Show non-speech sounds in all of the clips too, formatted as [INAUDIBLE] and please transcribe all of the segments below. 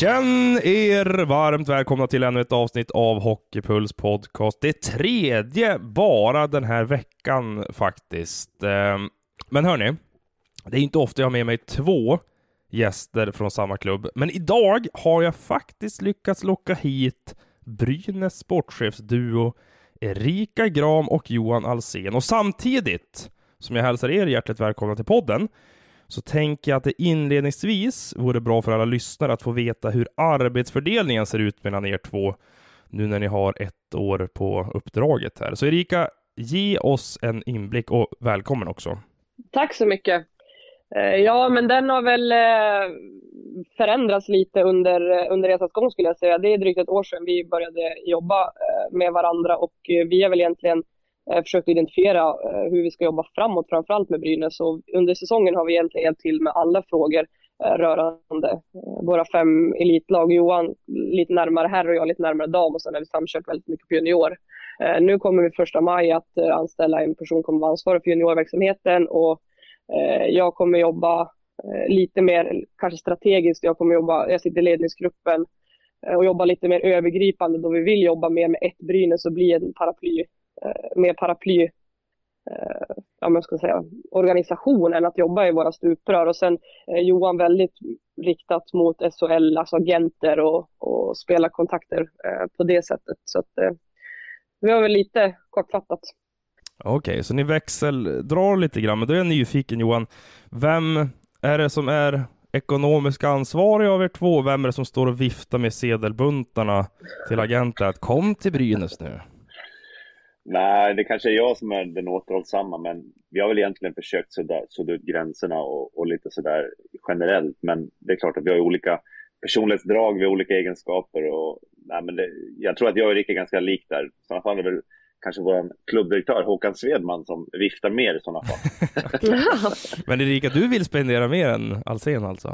Känn er varmt välkomna till ännu ett avsnitt av Hockeypuls podcast. Det tredje bara den här veckan faktiskt. Ehm, men hörni, det är inte ofta jag har med mig två gäster från samma klubb. Men idag har jag faktiskt lyckats locka hit Brynäs sportchefsduo Erika Gram och Johan Alsen. Och samtidigt som jag hälsar er hjärtligt välkomna till podden så tänker jag att det inledningsvis vore bra för alla lyssnare att få veta hur arbetsfördelningen ser ut mellan er två nu när ni har ett år på uppdraget här. Så Erika, ge oss en inblick och välkommen också. Tack så mycket. Eh, ja, men den har väl eh, förändrats lite under, eh, under resans gång skulle jag säga. Det är drygt ett år sedan vi började jobba med varandra och vi har väl egentligen Eh, försökt identifiera eh, hur vi ska jobba framåt, framförallt med Brynäs. Och under säsongen har vi egentligen hjälpt till med alla frågor eh, rörande eh, våra fem elitlag. Johan lite närmare herr och jag lite närmare dam och sen har vi samkört väldigt mycket på junior. Eh, nu kommer vi första maj att anställa en person som kommer vara ansvarig för juniorverksamheten och jag kommer jobba lite mer kanske strategiskt. Jag kommer jobba, jag sitter i ledningsgruppen och jobba lite mer övergripande då vi vill jobba mer med ett Brynäs och bli en paraply Eh, mer paraply eh, ja, men ska säga, organisation än att jobba i våra stuprör. Och sen eh, Johan väldigt riktat mot SHL, alltså agenter och, och spelarkontakter eh, på det sättet. Så att, eh, vi har väl lite kortfattat. Okej, okay, så ni växeldrar lite grann, men då är jag nyfiken Johan. Vem är det som är ekonomiskt ansvarig av er två? Vem är det som står och viftar med sedelbuntarna till agenter att kom till Brynäs nu? Nej, det kanske är jag som är den återhållsamma, men vi har väl egentligen försökt sudda, sudda ut gränserna och, och lite sådär generellt. Men det är klart att vi har olika personlighetsdrag, vi har olika egenskaper och nej, men det, jag tror att jag och Erik är ganska lik där. I sådana fall är det väl kanske vår klubbdirektör Håkan Svedman som viftar mer i sådana fall. [LAUGHS] men Erika, du vill spendera mer än Alsen alltså?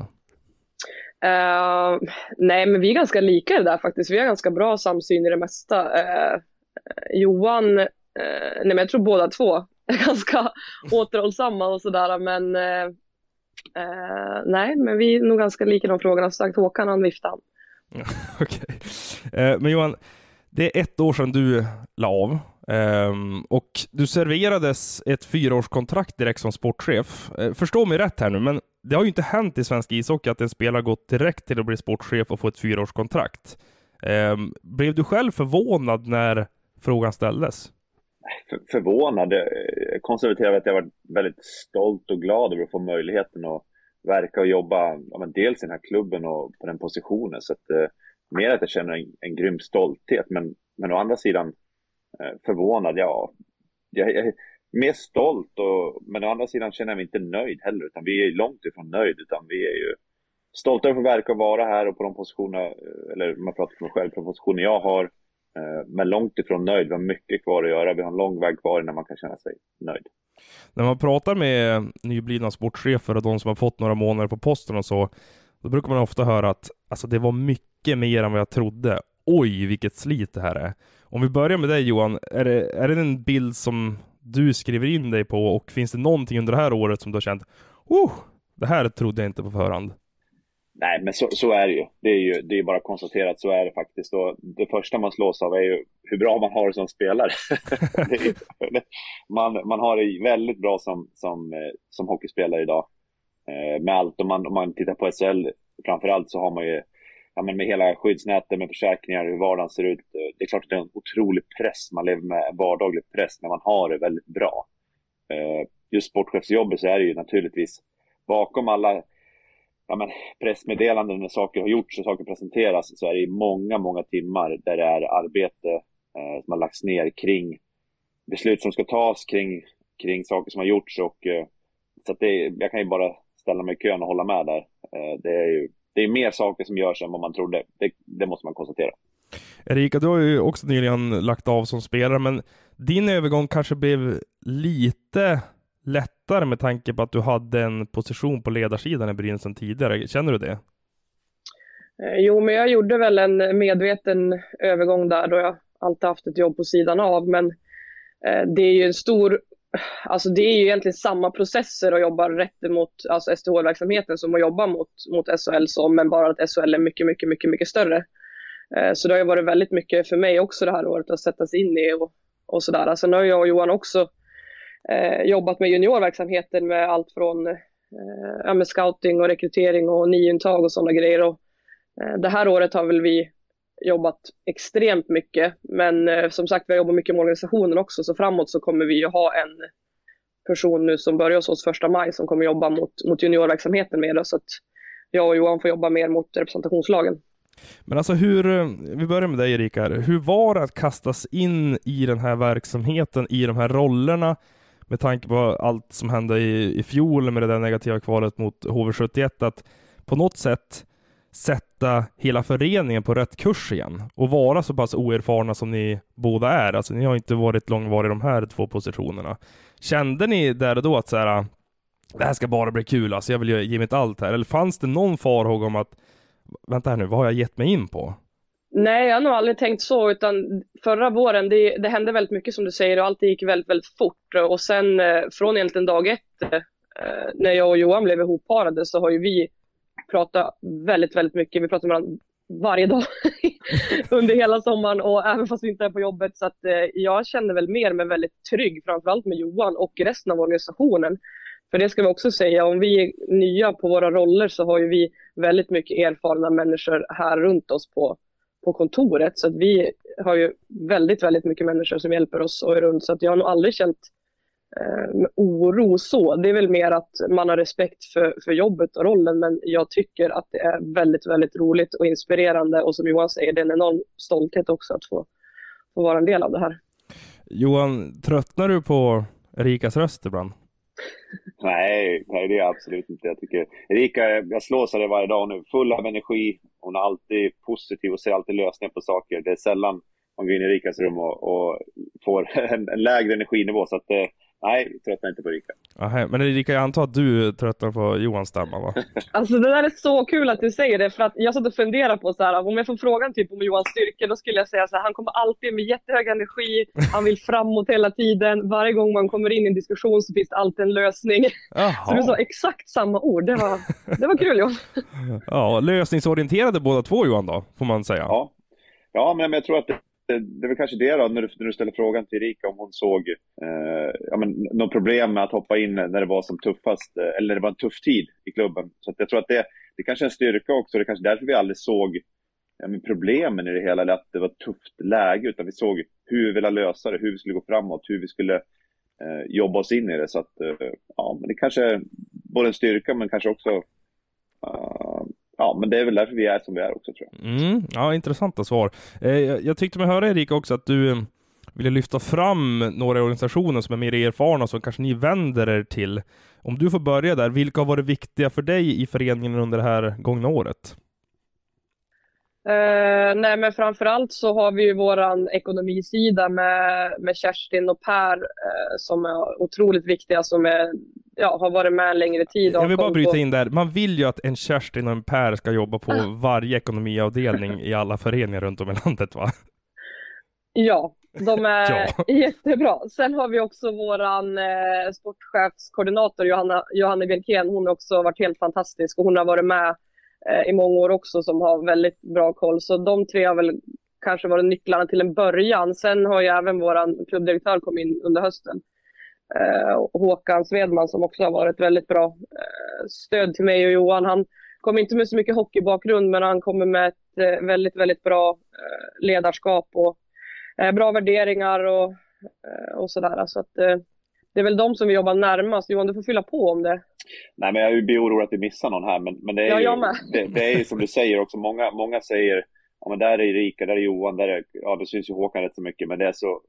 Uh, nej, men vi är ganska lika i det där faktiskt. Vi har ganska bra samsyn i det mesta. Uh, Eh, Johan, eh, nej men jag tror båda två är [LAUGHS] ganska återhållsamma och sådär men eh, eh, nej, men vi är nog ganska lika i de frågorna. Som sagt, Håkan han viftade. [LAUGHS] Okej. Okay. Eh, men Johan, det är ett år sedan du la av ehm, och du serverades ett fyraårskontrakt direkt som sportchef. Eh, förstå mig rätt här nu, men det har ju inte hänt i svensk ishockey att en spelare gått direkt till att bli sportchef och få ett fyraårskontrakt. Ehm, blev du själv förvånad när frågan ställdes? För, förvånad. Jag konstaterar att jag varit väldigt stolt och glad över att få möjligheten att verka och jobba ja, men dels i den här klubben och på den positionen. Så att, eh, mer att jag känner en, en grym stolthet. Men, men å andra sidan eh, förvånad, ja. Jag, jag, mer stolt, och, men å andra sidan känner jag mig inte nöjd heller. Utan vi är långt ifrån nöjd, utan vi är ju stolta över att få verka och vara här och på de positionerna, eh, eller man pratar för mig själv, på de positioner jag har Eh, men långt ifrån nöjd. Vi har mycket kvar att göra. Vi har en lång väg kvar innan man kan känna sig nöjd. När man pratar med nyblivna sportchefer och de som har fått några månader på posten och så, då brukar man ofta höra att alltså, det var mycket mer än vad jag trodde. Oj, vilket slit det här är. Om vi börjar med dig Johan, är det, är det en bild som du skriver in dig på och finns det någonting under det här året som du har känt, oh, det här trodde jag inte på förhand? Nej, men så, så, är det ju. Det är ju det är bara konstaterat, så är det faktiskt. Och det första man slås av är ju hur bra man har det som spelare. [LAUGHS] man, man har det väldigt bra som, som, eh, som hockeyspelare idag. Eh, med allt, om man, om man tittar på SHL framförallt så har man ju ja, men med hela skyddsnätet, med försäkringar, hur vardagen ser ut. Eh, det är klart att det är en otrolig press, man lever med vardaglig press, men man har det väldigt bra. Just sportchefsjobbet så är det ju naturligtvis bakom alla ja, men, pressmeddelanden när saker har gjorts och saker presenteras så är det många, många timmar där det är arbete eh, som har lagts ner kring beslut som ska tas kring, kring saker som har gjorts. Och, eh, så att det, jag kan ju bara ställa mig i kön och hålla med där. Eh, det är ju det är mer saker som görs än vad man trodde. Det, det måste man konstatera. Erika, du har ju också nyligen lagt av som spelare, men din övergång kanske blev lite lättare med tanke på att du hade en position på ledarsidan i Brynäs sedan tidigare. Känner du det? Eh, jo, men jag gjorde väl en medveten övergång där då jag alltid haft ett jobb på sidan av. Men eh, det är ju en stor, alltså det är ju egentligen samma processer att jobba rätt emot alltså STH-verksamheten som att jobba mot, mot SHL som, men bara att SHL är mycket, mycket, mycket, mycket större. Eh, så det har ju varit väldigt mycket för mig också det här året att sätta sig in i och, och sådär. Alltså har jag och Johan också Eh, jobbat med juniorverksamheten med allt från eh, med scouting och rekrytering och nyintag och sådana grejer. Och, eh, det här året har väl vi jobbat extremt mycket, men eh, som sagt, vi har jobbat mycket med organisationen också, så framåt så kommer vi ju ha en person nu som börjar hos oss första maj som kommer jobba mot, mot juniorverksamheten med det, så att jag och Johan får jobba mer mot representationslagen. Men alltså hur, eh, vi börjar med dig Erika, hur var det att kastas in i den här verksamheten, i de här rollerna, med tanke på allt som hände i, i fjol med det där negativa kvalet mot HV71, att på något sätt sätta hela föreningen på rätt kurs igen och vara så pass oerfarna som ni båda är. Alltså ni har inte varit långvariga i de här två positionerna. Kände ni där och då att så här, det här ska bara bli kul, alltså jag vill ge mitt allt här. Eller fanns det någon farhåga om att, vänta här nu, vad har jag gett mig in på? Nej, jag har nog aldrig tänkt så, utan förra våren, det, det hände väldigt mycket som du säger och allt gick väldigt, väldigt fort. Och sen eh, från egentligen dag ett, eh, när jag och Johan blev ihopparade, så har ju vi pratat väldigt, väldigt mycket. Vi pratar med varandra varje dag [LAUGHS] under hela sommaren och även fast vi inte är på jobbet. Så att eh, jag känner väl mer mig väldigt trygg, framförallt med Johan och resten av organisationen. För det ska vi också säga, om vi är nya på våra roller så har ju vi väldigt mycket erfarna människor här runt oss på, på kontoret. Så att vi har ju väldigt, väldigt mycket människor som hjälper oss och är runt. Så att jag har nog aldrig känt eh, oro så. Det är väl mer att man har respekt för, för jobbet och rollen. Men jag tycker att det är väldigt, väldigt roligt och inspirerande. Och som Johan säger, det är en enorm stolthet också att få, få vara en del av det här. Johan, tröttnar du på Erikas röst ibland? [LAUGHS] Nej, nej, det är absolut inte. Jag tycker Erika, eh, jag slås av det varje dag. Hon är full av energi. Hon är alltid positiv och ser alltid lösningar på saker. Det är sällan man går in i Erikas rum och, och får [LAUGHS] en, en, lägre energinivå. Så att, eh, Nej, tröttnar inte på Erika. Aha, men Erika, jag antar att du tröttnar på Johans stämma va? [LAUGHS] Alltså det där är så kul att du säger det, för att jag satt och funderade på så här, om jag får frågan typ om Johans styrka, då skulle jag säga så här, han kommer alltid med jättehög energi, han vill framåt hela tiden, varje gång man kommer in i en diskussion så finns det alltid en lösning. Aha. Så du sa exakt samma ord, det var, det var kul Johan. [LAUGHS] Ja, lösningsorienterade båda två Johan då, får man säga. Ja, ja men jag tror att det det, det är väl kanske det då, när du, när du ställer frågan till Erika om hon såg eh, ja, men, något problem med att hoppa in när det var som tuffast, eh, eller när det var en tuff tid i klubben. Så jag tror att det, det kanske är en styrka också, det är kanske därför vi aldrig såg ja, men problemen i det hela, eller att det var ett tufft läge, utan vi såg hur vi ville lösa det, hur vi skulle gå framåt, hur vi skulle eh, jobba oss in i det. Så att, eh, ja, men det kanske är både en styrka, men kanske också uh, ja, men det är väl därför vi är som vi är också tror jag. Mm, ja, intressanta svar. Eh, jag tyckte mig höra Erika också att du eh, ville lyfta fram några organisationer som är mer erfarna som kanske ni vänder er till. Om du får börja där, vilka har varit viktiga för dig i föreningen under det här gångna året? Uh, nej, men framförallt så har vi ju våran ekonomisida med, med Kerstin och Per uh, som är otroligt viktiga, som är, ja, har varit med en längre tid. Jag vill bara bryta in där. Man vill ju att en Kerstin och en Per ska jobba på uh. varje ekonomiavdelning i alla föreningar runt om i landet, va? Ja, de [LAUGHS] är ja. jättebra. Sen har vi också våran eh, sportchefskoordinator Johanna, Johanna Bjelkén. Hon har också varit helt fantastisk och hon har varit med Eh, Eh, i många år också som har väldigt bra koll. Så de tre har väl kanske varit nycklarna till en början. Sen har ju även vår klubbdirektör kommit in under hösten. Eh, Håkan Svedman som också har varit väldigt bra eh, stöd till mig och Johan. Han kommer inte med så mycket hockeybakgrund men han kommer med ett eh, väldigt, väldigt bra eh, ledarskap och eh, bra värderingar och, eh, och sådär. Så att, eh, det är väl de som vi jobbar närmast. Johan, du får fylla på om det. Nej, men jag blir orolig att vi missar någon här. Men, men det, är ja, ju, det, det, är ju som du säger också, många, många säger ja men där är Erika, där är Johan, där är, ja det syns ju Håkan rätt så mycket, men det är så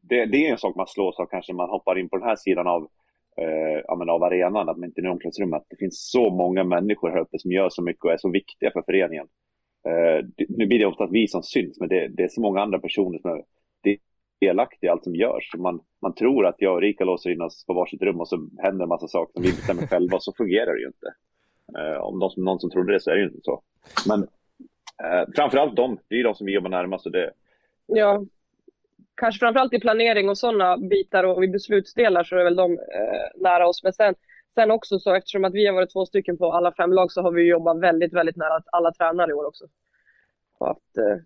det, det, är en sak man slås av kanske man hoppar in på den här sidan av, eh, ja, av arenan, att man inte är i omklädningsrummet. Det finns så många människor här uppe som gör så mycket och är så viktiga för föreningen. Eh, nu blir det ofta vi som syns, men det, det, är så många andra personer som är delaktig i allt som görs. Man, man tror att jag och Rika låser in oss på varsitt rum och så händer en massa saker som vi bestämmer själva och så fungerar det ju inte. Eh, om de som, någon som trodde det så är det ju inte så. Men eh, framförallt de, det är ju de som vi jobbar närmast. Och det... Ja, kanske framförallt i planering och sådana bitar och i beslutsdelar så är väl de eh, nära oss. Men sen, sen också så eftersom att vi har varit två stycken på alla fem lag så har vi jobbat väldigt, väldigt nära alla tränare i år också. Så att, eh...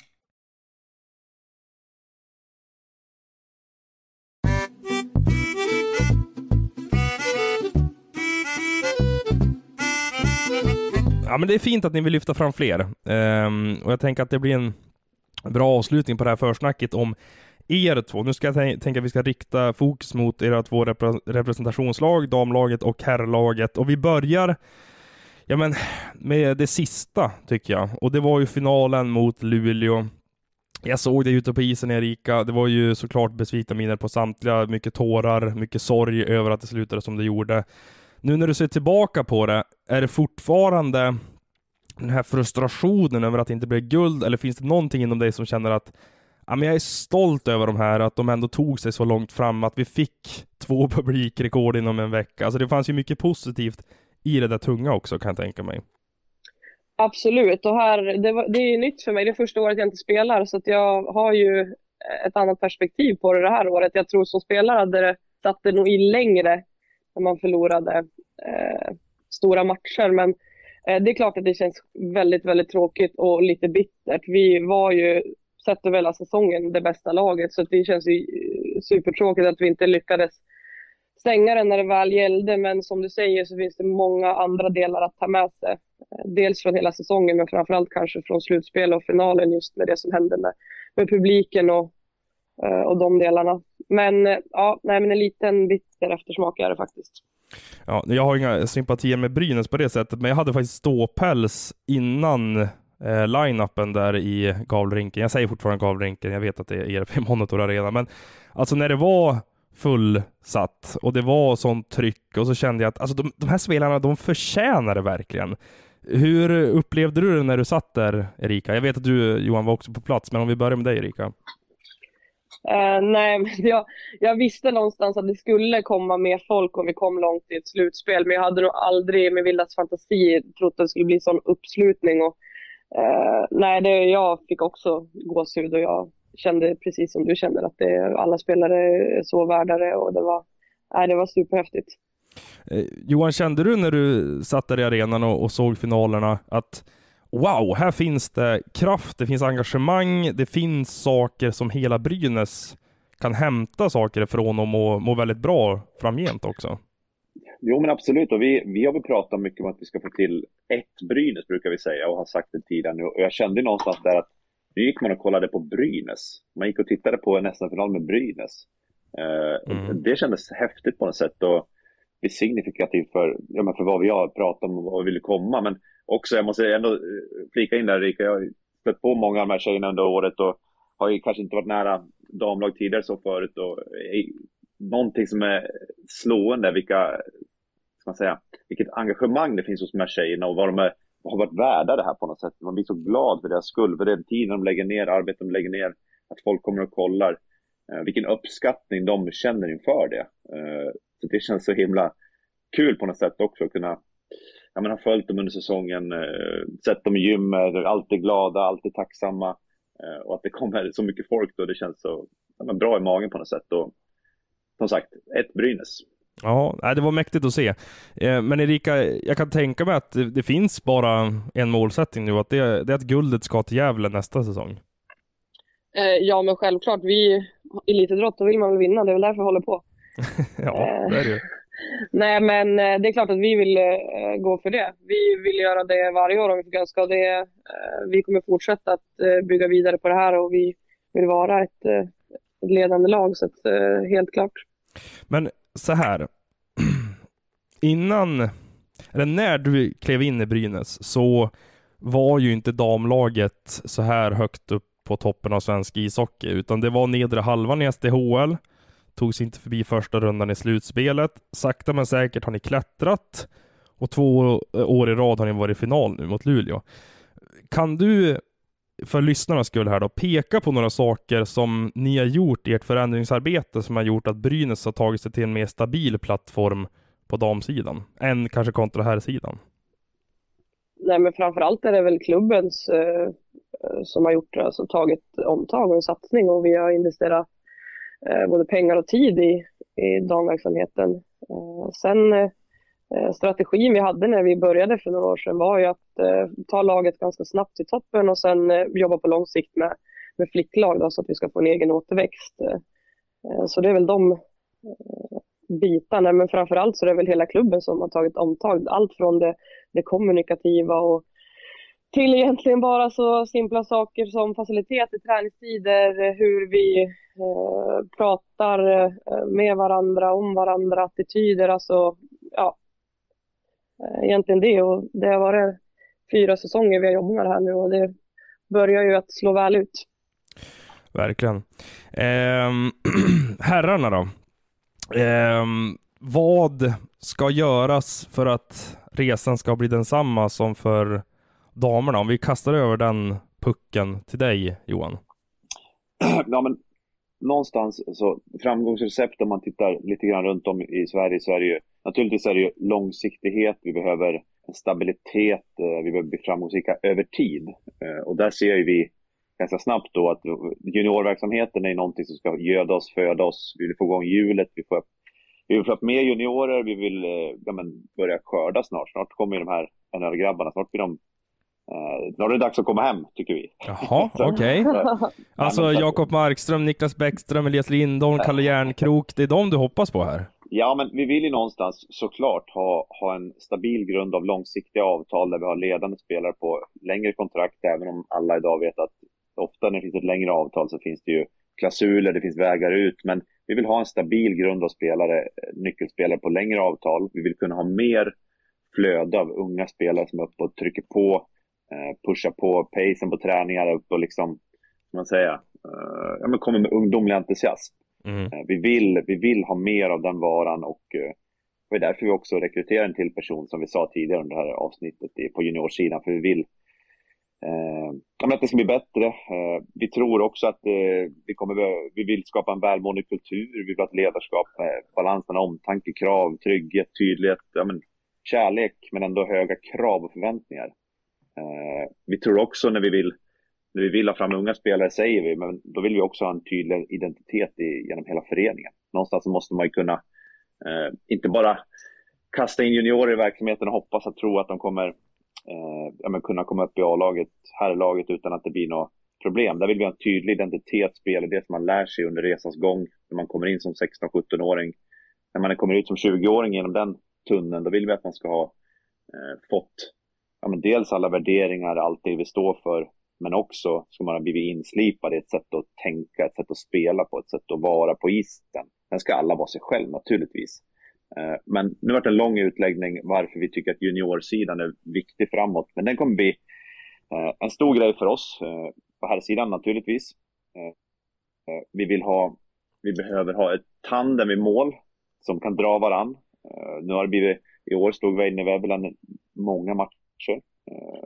Ja, men det är fint att ni vill lyfta fram fler. Um, och jag tänker att det blir en bra avslutning på det här försnacket om er två. Nu ska jag tänka att vi ska rikta fokus mot era två repre representationslag, damlaget och herrlaget. Och vi börjar ja, men, med det sista, tycker jag. Och det var ju finalen mot Luleå. Jag såg det ute på isen Erika. Det var ju såklart besvikna miner på samtliga. Mycket tårar, mycket sorg över att det slutade som det gjorde. Nu när du ser tillbaka på det, är det fortfarande den här frustrationen över att det inte blev guld, eller finns det någonting inom dig som känner att ja, men jag är stolt över de här, att de ändå tog sig så långt fram, att vi fick två [LAUGHS] publikrekord inom en vecka. Alltså det fanns ju mycket positivt i det där tunga också, kan jag tänka mig. Absolut, och här, det, var, det är nytt för mig. Det är första året jag inte spelar, så att jag har ju ett annat perspektiv på det det här året. Jag tror som spelare hade det satt det nog i längre när man förlorade eh, stora matcher. Men eh, det är klart att det känns väldigt, väldigt tråkigt och lite bittert. Vi var ju, sett över hela säsongen, det bästa laget. Så det känns ju eh, supertråkigt att vi inte lyckades stänga den när det väl gällde. Men som du säger så finns det många andra delar att ta med sig. Eh, dels från hela säsongen, men framförallt kanske från slutspel och finalen just med det som hände med, med publiken och, Eh, och de delarna. Men eh, ja, nej, men en liten bitter eftersmak är det faktiskt. Ja, jag har inga sympatier med Brynäs på det sättet, men jag hade faktiskt ståpäls innan eh, line-upen där i Gavlerinken. Jag säger fortfarande Gavlerinken, jag vet att det är ERP [LAUGHS] Monitor Arena, men alltså när det var fullsatt och det var sånt tryck och så kände jag att alltså, de, de här spelarna, de förtjänar det verkligen. Hur upplevde du det när du satt där, Erika? Jag vet att du, Johan, var också på plats, men om vi börjar med dig, Erika. Uh, nej, [LAUGHS] men jag, jag, visste någonstans att det skulle komma mer folk om vi kom långt i ett slutspel, men jag hade nog aldrig med vildas fantasi trott att det skulle bli sån uppslutning. Och, uh, nej, det, jag fick också gåshud och jag kände precis som du känner att det, alla spelare är så värda det och det var, nej, det var superhäftigt. Eh, Johan, kände du när du satt där i arenan och, och såg finalerna att wow, här finns det kraft, det finns engagemang, det finns saker som hela Brynäs kan hämta saker ifrån och må, må väldigt bra framgent också. Jo men absolut, och vi, vi har väl pratat mycket om att vi ska få till ett Brynäs brukar vi säga och har sagt det tidigare nu. Och jag kände någonstans där att nu gick man och kollade på Brynäs. Man gick och tittade på nästan final med Brynäs. Uh, mm. Det kändes häftigt på något sätt och är signifikativt för, ja, för vad vi har pratat om och vad vi vill komma. Men också, jag måste ändå eh, flika in där Erika, jag har stött på många av de här tjejerna under året och har ju kanske inte varit nära damlag tidigare så förut. Och, eh, någonting som är slående, vilka, ska man säga, vilket engagemang det finns hos de här tjejerna och vad de är, har varit värda det här på något sätt. Man blir så glad för deras skull, för den tiden de lägger ner, arbetet de lägger ner, att folk kommer och kollar. Eh, vilken uppskattning de känner inför det. Eh, så det känns så himla kul på något sätt också att kunna ja, men har följt dem under säsongen, eh, sett dem i gymmet, alltid glada, alltid tacksamma. Eh, och att det kommer så mycket folk då, det känns så ja, bra i magen på något sätt. Och, som sagt, ett Brynäs. Ja, det var mäktigt att se. Eh, men Erika, jag kan tänka mig att det finns bara en målsättning nu, att det är, det är att guldet ska till Gävle nästa säsong. Ja, men självklart. Vi elitidrott, då vill man väl vinna. Det är väl därför vi håller på. [LAUGHS] ja, det är det [LAUGHS] Nej, men eh, det är klart att vi vill eh, gå för det. Vi vill göra det varje år om vi får önska. Det, eh, vi kommer fortsätta att bygga vidare på det här och vi vill vara ett, ett ledande lag, så att, helt klart. Men så här, [CLEARS THROAT] innan, eller när du klev in i Brynäs så var ju inte damlaget så här högt upp på toppen av svensk ishockey, utan det var nedre halvan i SDHL. Tog sig inte förbi första rundan i slutspelet. Sakta men säkert har ni klättrat och två år i rad har ni varit i final nu mot Luleå. Kan du för lyssnarnas skull här då, peka på några saker som ni har gjort i ert förändringsarbete som har gjort att Brynäs har tagit sig till en mer stabil plattform på damsidan än kanske kontra här sidan? Nej, men framförallt är det väl klubbens eh, som har gjort, alltså tagit omtag och en satsning och vi har investerat Eh, både pengar och tid i, i damverksamheten. Eh, sen eh, strategin vi hade när vi började för några år sedan var ju att eh, ta laget ganska snabbt till toppen och sen eh, jobba på lång sikt med, med flicklag då, så att vi ska få en egen återväxt. Eh, så det är väl de eh, bitarna, men framförallt så är det väl hela klubben som har tagit omtag. Allt från det, det kommunikativa och till egentligen bara så simpla saker som faciliteter, träningstider, hur vi eh, pratar eh, med varandra, om varandra, attityder, alltså ja, eh, egentligen det och det har varit fyra säsonger vi har jobbat här nu och det börjar ju att slå väl ut. Verkligen. Eh, [CLEARS THROAT] herrarna då? Eh, vad ska göras för att resan ska bli densamma som för damerna? Om vi kastar över den pucken till dig, Johan. [CLEARS THROAT] Ja, men någonstans så framgångsrecept om man tittar lite grann runt om i Sverige, så är det ju Naturligtvis är det ju långsiktighet, vi behöver en stabilitet, eh, vi behöver bli framgångsrika över tid. Eh, och där ser ju vi ganska snabbt då att juniorverksamheten är någonting som ska göda oss, föda oss. Vi vill få igång hjulet, vi, får, vi vill få upp mer juniorer, vi vill eh, ja, men, börja skörda snart. Snart kommer ju de här NHL-grabbarna, snart blir de Uh, nu är det dags att komma hem, tycker vi. Jaha, [LAUGHS] okej. [LAUGHS] Okay. alltså Jakob Markström, Niklas Bäckström, Elias Lindholm, Kalle Järnkrok, det är de du hoppas på här? Ja, men vi vill ju någonstans såklart ha, ha en stabil grund av långsiktiga avtal där vi har ledande spelare på längre kontrakt, även om alla idag vet att ofta när det finns ett längre avtal så finns det ju klausuler, det finns vägar ut, men vi vill ha en stabil grund av spelare, nyckelspelare på längre avtal. Vi vill kunna ha mer flöde av unga spelare som är uppe och trycker på, eh, pushar på pacen på träningar, upp och liksom, man säga, eh, ja, men kommer med ungdomlig entusiasm. Mm. Eh, vi, vill, vi vill ha mer av den varan och det är därför vi också rekryterar en till person som vi sa tidigare under det här avsnittet på juniorsidan. För vi vill eh, att det ska bli bättre. Eh, vi tror också att eh, vi, kommer, vi vill skapa en välmående kultur. Vi vill ha ett ledarskap med balans mellan omtanke, krav, trygghet, tydlighet, ja, men, kärlek men ändå höga krav och förväntningar. Eh, vi tror också när vi vill när vi vill ha fram unga spelare säger vi, men då vill vi också ha en tydlig identitet i, genom hela föreningen. Någonstans måste man ju kunna, eh, inte bara kasta in juniorer i verksamheten och hoppas att tro att de kommer eh, ja, kunna komma upp i A-laget, herrlaget utan att det blir något problem. Där vill vi ha en tydlig identitet, spelare, det som man lär sig under resans gång, när man kommer in som 16-17-åring. När man kommer ut som 20-åring genom den tunneln, då vill vi att man ska ha eh, fått ja, men dels alla värderingar, allt det vi står för, men också ska man ha blivit inslipad i ett sätt att tänka, ett sätt att spela på, ett sätt att vara på isen. Sen ska alla vara sig själv naturligtvis. Eh, men nu har det en lång utläggning varför vi tycker att juniorsidan är viktig framåt. Men den kommer bli eh, en stor grej för oss eh, på här sidan naturligtvis. Vi vill ha, vi behöver ha ett tandem i mål som kan dra varann. Nu har det blivit, i år stod Väinö Väveland många matcher Eh,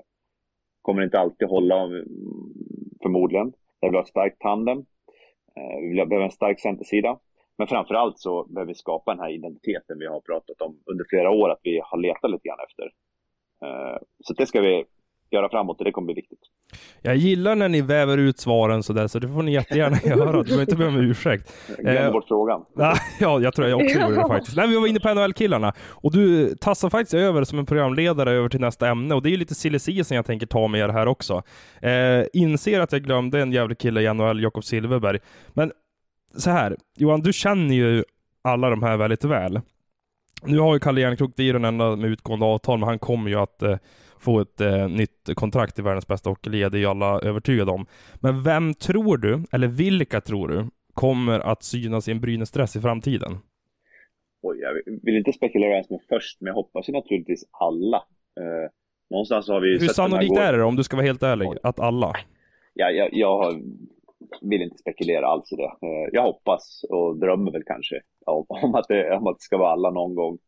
kommer inte alltid hålla förmodligen. Jag eh, vill ha ett starkt tandem. Vi behöver en stark centersida. Men framför allt så behöver vi skapa den här identiteten vi har pratat om under flera år att vi har letat lite grann efter. Eh, så det ska vi göra framåt och det kommer bli viktigt. Jag gillar när ni väver ut svaren sådär, så det får ni jättegärna [LAUGHS] göra. Du behöver inte be om ursäkt. Glömde eh, bort frågan. [LAUGHS] ja, jag tror jag också gjorde det faktiskt. Nej, vi var inne på NHL-killarna och du tassar faktiskt över som en programledare över till nästa ämne och det är lite silly som jag tänker ta med er här också. Eh, inser att jag glömde en jävlig kille i NHL, Jakob Silverberg. Men så här, Johan, du känner ju alla de här väldigt väl. Nu har ju Kalle Järnkrok, det är den enda med utgående avtal, men han kommer ju att eh, få ett eh, nytt kontrakt i världens bästa hockeyliga, det är ju alla övertygade om. Men vem tror du, eller vilka tror du, kommer att synas i en Brynäs-dress i framtiden? Oj, jag vill inte spekulera vem som är först, men jag hoppas ju naturligtvis alla. Eh, någonstans har vi Hur sannolikt är det om du ska vara helt ärlig, Oj. att alla? jag, jag, jag vill inte spekulera alls i det. Eh, jag hoppas och drömmer väl kanske om, att, det, om att det ska vara alla någon gång.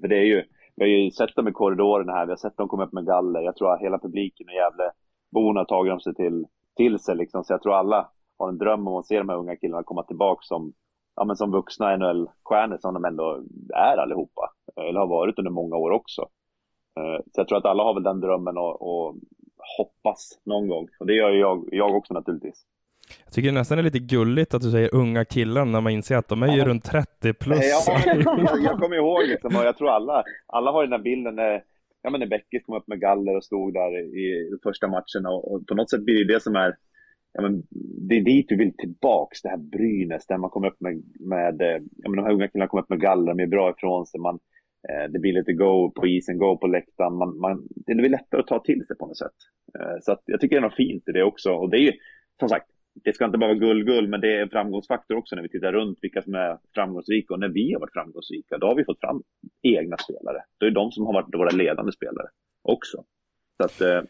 För det är ju, vi har ju sett dem i korridorerna här, vi har sett dem komma upp med galler. Jag tror att hela publiken och Gävleborna har tagit dem sig till, till sig liksom. Så jag tror alla har en dröm om att se de här unga killarna komma tillbaka som, ja, men som vuxna NHL-stjärnor som de ändå är allihopa. Eller har varit under många år också. Eh, så jag tror att alla har väl den drömmen och, och hoppas någon gång. Och det gör jag, jag också naturligtvis. Jag tycker det nästan är lite gulligt att du säger unga killar när man inser att de är ju runt 30 plus. Ja, jag, [LAUGHS] jag kommer ihåg liksom, och jag tror alla, alla har den där bilden när, ja, men när Beckis kom upp med galler och stod där i första matchen och, och på något sätt blir det det som är Ja, men det är dit vi vill tillbaks, det här Brynäs, där man kommer upp med, med ja, men de här unga killarna kommer upp med galler, de är bra ifrån sig, man, eh, det blir lite go på isen, go på läktaren, man, man, det blir lättare att ta till sig på något sätt. Eh, så att jag tycker det är något fint i det också, och det är ju som sagt, det ska inte bara vara gull-gull, men det är en framgångsfaktor också när vi tittar runt vilka som är framgångsrika. Och när vi har varit framgångsrika, då har vi fått fram egna spelare. Då är det de som har varit våra ledande spelare också. Så att, eh,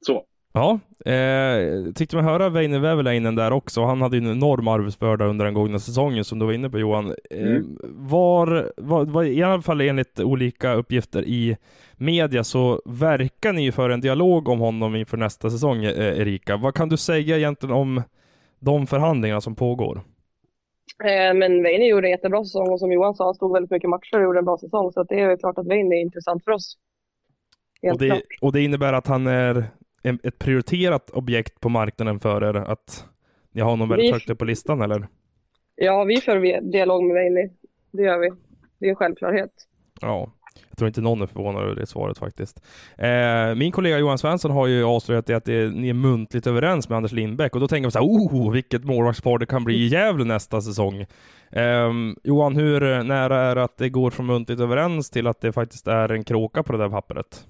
så. Ja, eh, tyckte man höra Väinö Väveläinen där också. Han hade ju en enorm arbetsbörda under den gångna säsongen som du var inne på Johan. Eh, mm. var, var, var, I alla fall enligt olika uppgifter i media så verkar ni ju för en dialog om honom inför nästa säsong, eh, Erika. Vad kan du säga egentligen om de förhandlingarna som pågår? Eh, men Väinö gjorde en jättebra säsong och som Johan sa, han stod väldigt mycket matcher och gjorde en bra säsong. Så det är klart att Väinö är intressant för oss. och det, och det innebär att han är ett prioriterat objekt på marknaden för er? Att ni har honom väldigt vi... högt upp på listan eller? Ja, vi för dialog med Väinö. Det gör vi. Det är en självklarhet. Ja, jag tror inte någon är förvånad över det svaret faktiskt. Eh, min kollega Johan Svensson har ju avslöjat det att det, ni är muntligt överens med Anders Lindbäck och då tänker man så här, oh, vilket målvaktspar det kan bli i Gävle nästa säsong. Eh, Johan, hur nära är det att det går från muntligt överens till att det faktiskt är en kråka på det där pappret?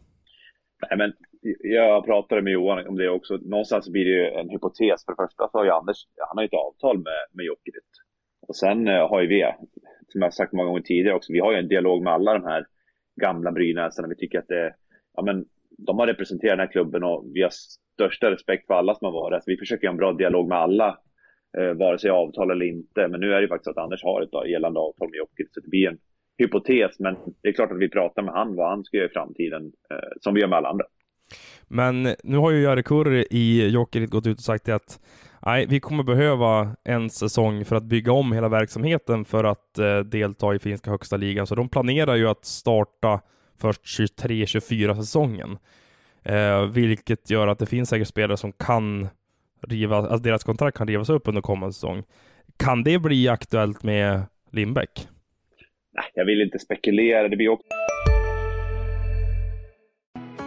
Nej, men jag pratade med Johan om det också. Någonstans blir det ju en hypotes. För det första så har ju Anders, han har ju ett avtal med, med Jokerit. Och sen eh, har ju vi, som jag sagt många gånger tidigare också, vi har ju en dialog med alla de här gamla Brynäsarna. Vi tycker att det, ja men de har representerat den här klubben och vi har största respekt för alla som har varit. Alltså, vi försöker ha en bra dialog med alla, eh, vare sig avtal eller inte. Men nu är det ju faktiskt att Anders har ett eh, gällande avtal med Jokerit, så det blir en hypotes. Men det är klart att vi pratar med han vad han ska göra i framtiden, eh, som vi gör med alla andra. Men nu har ju Jari Kurri i Jokerit gått ut och sagt att nej, vi kommer behöva en säsong för att bygga om hela verksamheten för att eh, delta i finska högsta ligan. Så de planerar ju att starta först 23-24 säsongen. Eh, vilket gör att det finns säkert spelare som kan riva, alltså deras kontrakt kan rivas upp under kommande säsong. Kan det bli aktuellt med Lindbäck? Nej, jag vill inte spekulera. Det blir också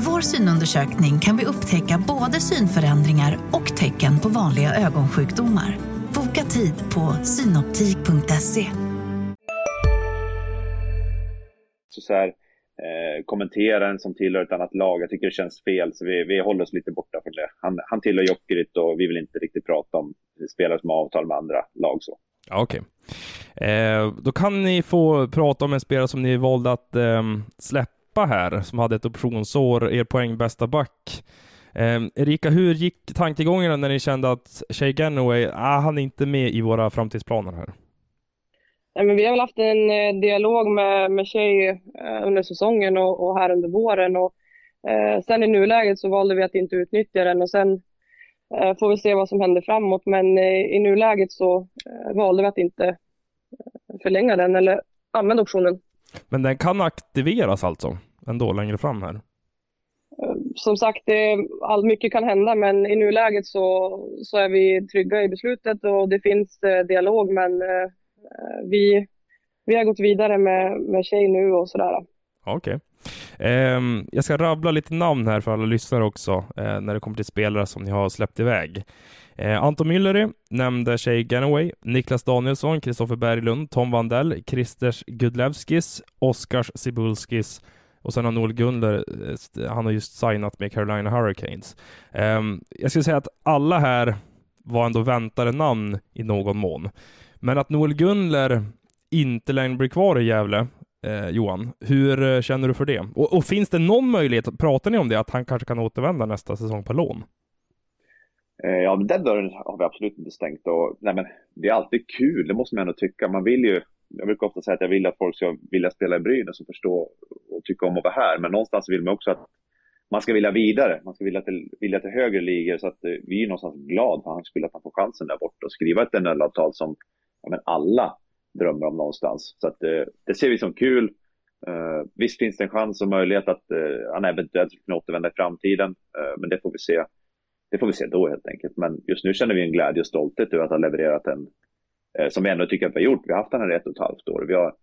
Med vår synundersökning kan vi upptäcka både synförändringar och tecken på vanliga ögonsjukdomar. Boka tid på synoptik.se. Så, så här, eh, kommentera en som tillhör ett annat lag. Jag tycker det känns fel, så vi, vi håller oss lite borta från det. Han, han tillhör Jokerit och vi vill inte riktigt prata om spelare som har avtal med andra lag. så. Okej. Okay. Eh, då kan ni få prata om en spelare som ni valde att eh, släppa Kappa här, som hade ett optionsår, er poängbästa back. Eh, Erika, hur gick tankegångarna när ni kände att Shay Ganaway, ah, han är inte med i våra framtidsplaner här? Nej, men vi har väl haft en eh, dialog med, med Shay eh, under säsongen och, och, här under våren. Och, eh, sen i nuläget så valde vi att inte utnyttja den och sen eh, får vi se vad som händer framåt. Men eh, i nuläget så eh, valde vi att inte förlänga den eller använda optionen. Men den kan aktiveras alltså ändå längre fram här? Som sagt, det, all mycket kan hända, men i nuläget så, så är vi trygga i beslutet och det finns eh, dialog, men eh, vi, vi har gått vidare med, med tjej nu och sådär. Okej. Okay. Um, jag ska rabbla lite namn här för alla lyssnare också, uh, när det kommer till spelare som ni har släppt iväg. Eh, Anton Müllery nämnde Shay Ganaway, Niklas Danielsson, Kristoffer Berglund, Tom Vandell, Kristers Gudlevskis, Oskars Sibulskis och sen har Noel Gunler, eh, han har just signat med Carolina Hurricanes. Eh, jag skulle säga att alla här var ändå väntade namn i någon mån. Men att Noel Gunler inte längre blir kvar i Gävle, eh, Johan, hur eh, känner du för det? Och, och, finns det någon möjlighet, pratar ni om det, att han kanske kan återvända nästa säsong på lån? Eh, ja, den dörren har vi absolut inte stängt. Och, nej, men det är alltid kul, det måste man ändå tycka. Man vill ju, jag brukar ofta säga att jag vill att folk ska vilja spela i Brynäs och förstå och tycka om att vara här. Men någonstans vill man också att man ska vilja vidare. Man ska vilja till, vilja till högre ligor. Så att eh, vi är någonstans glada för han skulle att han får chansen där borta och skriva ett NHL-avtal som ja, men alla drömmer om någonstans. Så att, eh, det ser vi som kul. Uh, visst finns det en chans och möjlighet att uh, han eventuellt kan återvända i framtiden, uh, men det får vi se. Det får vi se då helt enkelt. Men just nu känner vi en glädje och stolthet över att ha levererat en, eh, som vi ändå tycker att vi har gjort. Vi har haft den här i ett och ett halvt år. Vi har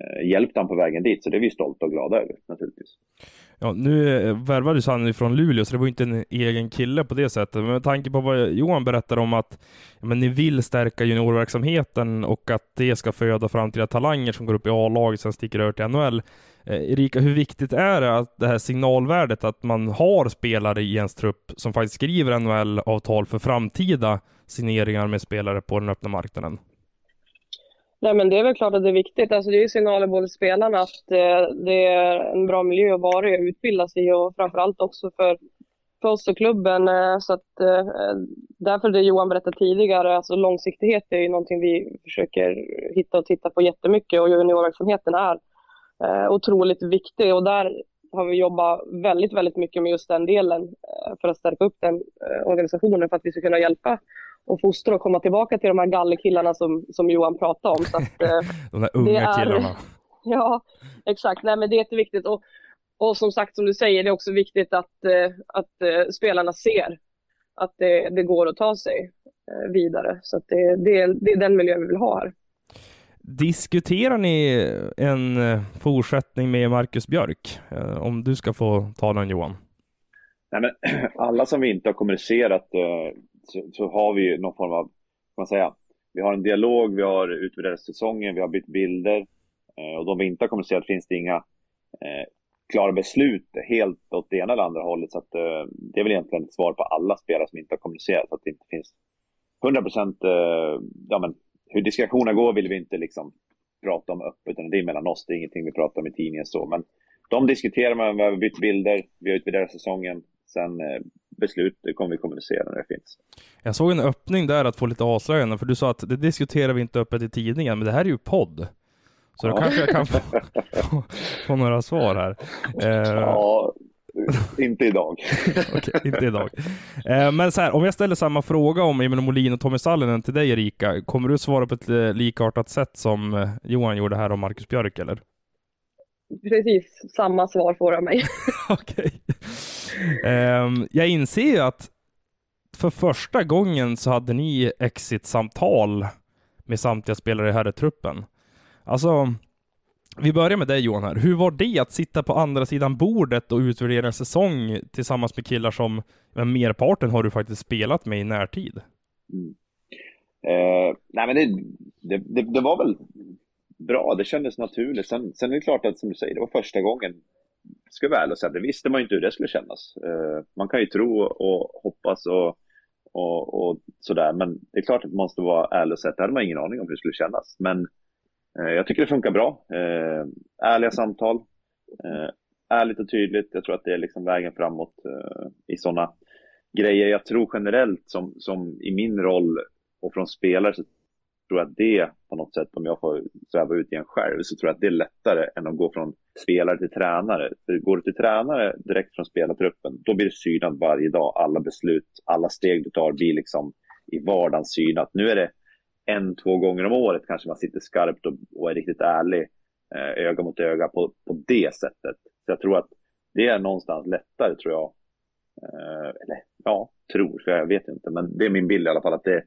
eh, hjälpt honom på vägen dit, så det är vi stolta och glada över naturligtvis. Ja, nu eh, värvades han från Luleå, så det var inte en egen kille på det sättet. Men med tanke på vad Johan berättade om att ja, men ni vill stärka juniorverksamheten och att det ska föda framtida talanger som går upp i A-laget, sen sticker över till NHL. Eh, Erika, hur viktigt är det att det här signalvärdet att man har spelare i ens trupp som faktiskt skriver NHL-avtal för framtida signeringar med spelare på den öppna marknaden? Nej, men det är väl klart att det är viktigt. Alltså, det är ju signaler både spelarna att eh, det är en bra miljö att vara i och utbilda sig i och framförallt också för, för oss och klubben. Eh, så att, därför det Johan berättade tidigare, alltså långsiktighet är ju någonting vi försöker hitta och titta på jättemycket och juniorverksamheten är eh, otroligt viktig och där har vi jobbat väldigt, väldigt mycket med just den delen eh, för att stärka upp den eh, organisationen för att vi ska kunna hjälpa och fostra och komma tillbaka till de här gallerkillarna som, som Johan pratade om. Så att, eh, [LAUGHS] de där unga är, killarna. [LAUGHS] Ja, exakt. Nej, men det är jätteviktigt. Och, och som sagt, som du säger, det är också viktigt att, att spelarna ser att det, det går att ta sig vidare. Så det, det, det är den miljö vi vill ha här. Diskuterar ni en eh, fortsättning med Marcus Björk? Eh, om du ska få ta den Johan. Nej, men [CLEARS THROAT] alla som vi inte har kommunicerat eh, så, så, har vi någon form av, kan man säga, vi har en dialog, vi har utvärderat säsongen, vi har bytt bilder och de vi inte har kommunicerat finns det inga eh, klara beslut helt åt det ena eller andra hållet. Så att, eh, det är väl egentligen ett svar på alla spelare som inte har kommunicerat, att det inte finns 100 procent, eh, ja men hur diskussionerna går vill vi inte liksom prata om öppet, utan det är mellan oss, det är ingenting vi pratar om i tidningen så. Men de diskuterar man, vi har bytt bilder, vi har utvärderat säsongen. Sen eh, beslut kommer vi kommunicera när det finns. Jag såg en öppning där att få lite avslöjanden, för du sa att det diskuterar vi inte öppet i tidningen, men det här är ju podd. Så ja. då kanske jag kan få, [LAUGHS] få, få några svar här. Eh, ja, [LAUGHS] inte idag. [LAUGHS] Okej, inte idag. Eh, men så här, om jag ställer samma fråga om Emil Molin och Tommy Sallinen till dig Erika, kommer du svara på ett eh, likartat sätt som eh, Johan gjorde här om Marcus Björk eller? Precis samma svar får jag mig. [LAUGHS] Okej. Um, jag inser ju att för första gången så hade ni exit-samtal med samtliga spelare i herrtruppen. Alltså, vi börjar med dig Johan här. Hur var det att sitta på andra sidan bordet och utvärdera en säsong tillsammans med killar som men merparten har du faktiskt spelat med i närtid? Mm. Eh, nej men det, det, det, det, var väl bra, det kändes naturligt. Sen, sen är det klart att som du säger, det var första gången ska vara ärlig och säga, det visste man ju inte hur det skulle kännas. Eh, man kan ju tro och hoppas och, och, och, sådär, men det är klart att man måste vara ärlig och säga att det hade man ingen aning om hur det skulle kännas. Men Eh, jag tycker det funkar bra. Eh, ärliga samtal, eh, ärligt och tydligt. Jag tror att det är liksom vägen framåt i sådana grejer. Jag tror generellt som, som i min roll och från spelare så tror jag att det på något sätt, om jag får sväva ut igen själv, så tror jag att det är lättare än att gå från spelare till tränare. För går du till tränare direkt från spelartruppen, då blir du synad varje dag. Alla beslut, alla steg du tar blir liksom i vardagen synat. Nu är det en, två gånger om året kanske man sitter skarpt och, och är riktigt ärlig, eh, öga mot öga på, på det sättet. Så jag tror att det är någonstans lättare, tror jag. Eh, eller ja, tror, för jag vet inte, men det är min bild i alla fall att det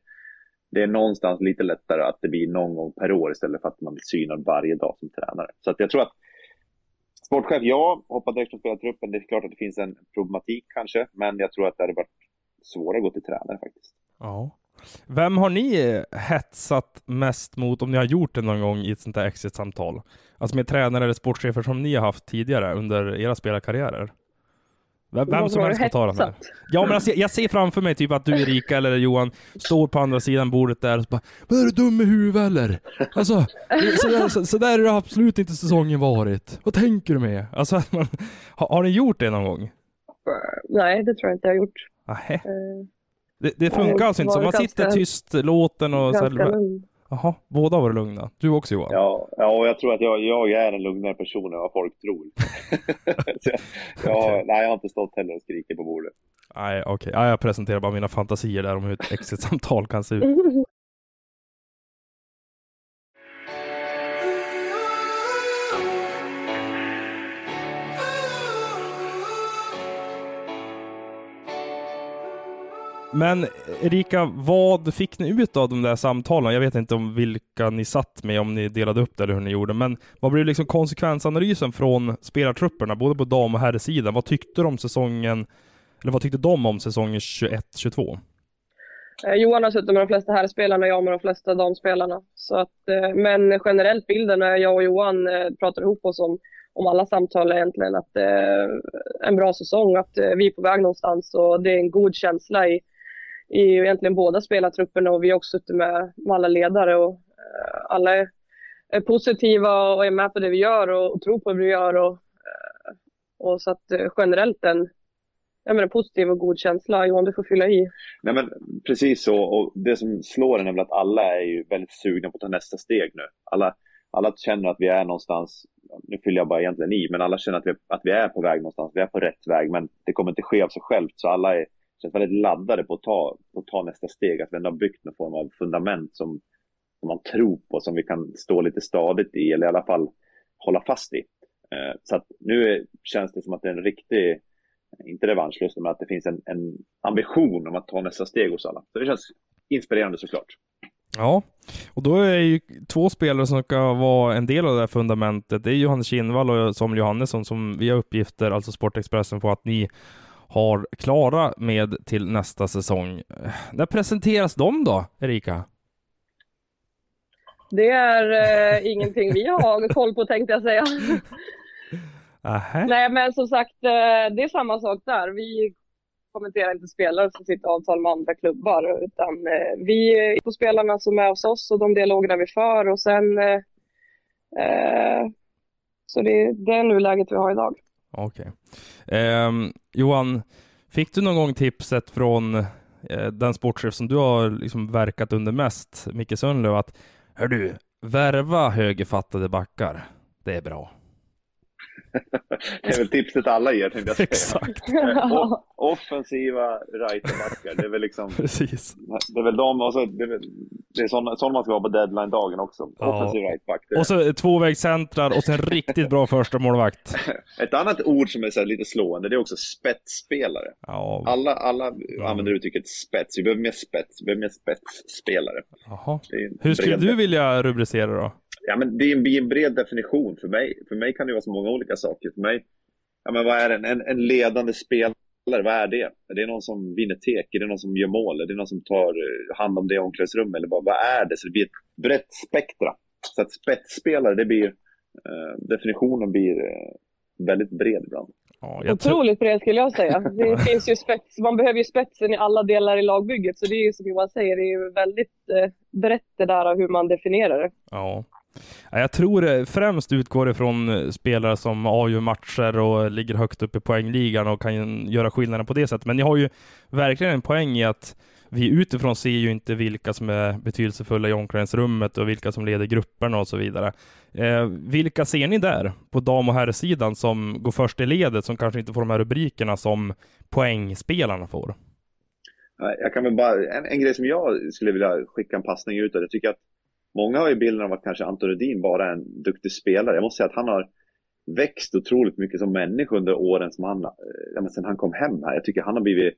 det är någonstans lite lättare att det blir någon gång per år istället för att man blir synad varje dag som tränare. Så att jag tror att Sportchef, ja. Hoppa direkt från spelartruppen. Det är klart att det finns en problematik kanske, men jag tror att det hade varit svårare att gå till tränare faktiskt. Ja. Vem har ni hetsat mest mot, om ni har gjort det någon gång i ett sånt där exit-samtal? Alltså med tränare eller sportchefer som ni har haft tidigare under era spelarkarriärer? Vem, vem som helst får ta den här. Ja, men alltså, jag ser framför mig typ att du Erika eller Johan står på andra sidan bordet där och bara Vad är du dum i huvudet eller? Alltså, så där, så, där är det absolut inte säsongen varit. Vad tänker du med? Alltså, man, [LAUGHS] har, har ni gjort det någon gång? Nej, det tror jag inte jag har gjort. Nähä. Det, det funkar alltså inte så? Man sitter tyst, låten och... Så här, Jaha, båda var lugna. Du också Johan? Ja, ja och jag tror att jag, jag är en lugnare person än vad folk tror. [LAUGHS] jag, jag, nej, jag har inte stått heller och skrikit på bordet. Nej, okej. Okay. Ja, jag presenterar bara mina fantasier där om hur ett exit-samtal kan se ut. [LAUGHS] Men Erika, vad fick ni ut av de där samtalen? Jag vet inte om vilka ni satt med, om ni delade upp det eller hur ni gjorde, men vad blev liksom konsekvensanalysen från spelartrupperna, både på dam och herrsidan? Vad tyckte de om säsongen, eller vad tyckte de om säsongen 21-22? Eh, Johan har suttit med de flesta herrspelarna och jag med de flesta damspelarna. Så att, eh, men generellt bilden när jag och Johan eh, pratar ihop oss om, om alla samtal är egentligen att det är en bra säsong, att eh, vi är på väg någonstans och det är en god känsla i, i egentligen båda spelartrupperna och vi har också suttit med, med alla ledare och eh, alla är, är, positiva och är med på det vi gör och, och tror på det vi gör och, eh, och så att eh, generellt en, jag menar, positiv och god känsla. Johan, du får fylla i. Nej, men precis så. Och det som slår en är väl att alla är ju väldigt sugna på att ta nästa steg nu. Alla, alla känner att vi är någonstans, nu fyller jag bara egentligen i, men alla känner att vi, att vi är på väg någonstans. Vi är på rätt väg, men det kommer inte ske av sig självt. Så alla är känns väldigt laddade på att ta, på att ta nästa steg. Att vi ändå har byggt någon form av fundament som, som man tror på, som vi kan stå lite stadigt i eller i alla fall hålla fast i. Eh, så att nu känns det som att det är en riktig, inte revanschlust, men att det finns en, en ambition om att ta nästa steg hos alla. Så det känns inspirerande såklart. Ja, och då är ju två spelare som ska vara en del av det här fundamentet. Det är Johannes Kinnvall och Samuel Johannesson som vi har uppgifter, alltså Sportexpressen, på att ni har klara med till nästa säsong. När presenteras de då, Erika? Det är eh, ingenting vi har koll på tänkte jag säga. [LAUGHS] Aha. Nej, men som sagt, eh, det är samma sak där. Vi kommenterar inte spelare som sitter avtal med andra klubbar, utan eh, vi är på spelarna som är hos oss och de dialogerna vi för och sen eh, eh så det, det är nuläget vi har idag. Okej. Okay. Eh, Johan, fick du någon gång tipset från eh, den sportchef som du har liksom verkat under mest, Micke Sundlöv, att hör du, värva högerfattade backar. Det är bra det är väl tipset alla ger, tänkte jag säga. Exakt. [LAUGHS] [LAUGHS] offensiva rightbackar, det är väl liksom... Precis. Det är väl de, och så, det är, det är sådana, sådana man ska ha på deadline-dagen också. Ja. Offensiv rightback. Och så tvåvägscentrar och sen riktigt bra första målvakt. [LAUGHS] Ett annat ord som är så lite slående, det är också spetsspelare. Ja. Alla, alla ja. använder uttrycket spets. Vi behöver mer spets, vi behöver mer spetsspelare. Jaha. Hur skulle du vilja rubricera då? Ja, men det är en bred definition för mig. För mig kan det vara så många olika saker. För mig, ja, men vad är en, en, en ledande spelare? Vad är det? Är det någon som vinner tek? Är det någon som gör mål? Är det någon som tar eh, hand om det i omklädningsrummet? Eller vad, vad är det? Så det blir ett brett spektra. Så att spetsspelare, det blir, eh, definitionen blir eh, väldigt bred ibland. Ja, Otroligt bred skulle jag säga. Det [LAUGHS] finns ju spets, man behöver ju spetsen i alla delar i lagbygget. Så det är ju som Johan säger, det är ju väldigt eh, brett det där hur man definierar det. Ja. Jag tror eh, främst utgår ifrån eh, spelare som avgör matcher och ligger högt upp i poängligan och kan göra skillnaden på det sättet. Men ni har ju verkligen en poäng i att vi utifrån ser ju inte vilka som är betydelsefulla i omklädningsrummet och vilka som leder grupperna och så vidare. Eh, vilka ser ni där på dam och herrsidan som går först i ledet som kanske inte får de här rubrikerna som poängspelarna får? Jag kan väl bara, en, en grej som jag skulle vilja skicka en passning ut och det tycker jag att Många har ju bilden av att kanske Anton Rudin bara är en duktig spelare. Jag måste säga att han har växt otroligt mycket som människa under åren som han, eh, ja, men sen han kom hem här. Jag tycker han har blivit,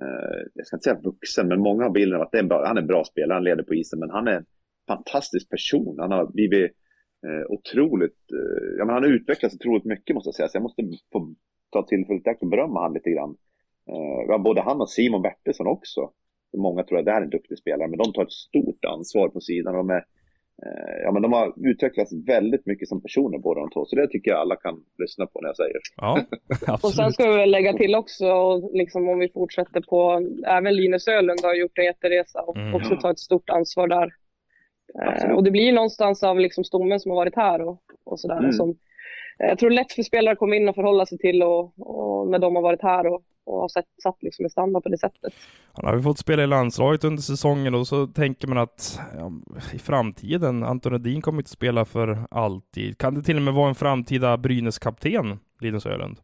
eh, jag ska inte säga vuxen, men många har bilden av att det är bra, han är en bra spelare, han leder på isen, men han är en fantastisk person. Han har blivit eh, otroligt, eh, ja men han har utvecklats otroligt mycket måste jag säga, så jag måste få ta tillfället i akt och berömma han lite grann. Eh, både han och Simon Bertilsson också. Många tror att det här är en duktig spelare, men de tar ett stort ansvar på sidan. De, är, eh, ja, men de har utvecklats väldigt mycket som personer båda de två, så det tycker jag alla kan lyssna på när jag säger. Ja, absolut. [LAUGHS] Och sen ska vi väl lägga till också, liksom om vi fortsätter på, även Linus Ölund har gjort en jätteresa och Mm. också tagit ett stort ansvar där. Eh, och det blir någonstans av liksom stommen som har varit här och, och sådär. Mm. Som, eh, jag tror lätt för spelare att komma in och förhålla sig till och, och när de har varit här och, och har sett, satt liksom en standard på det sättet. Han har ju fått spela i landslaget under säsongen och så tänker man att ja, i framtiden, Anton Edin kommer inte spela för alltid. Kan det till och med vara en framtida Brynäs-kapten, Linus Ölund?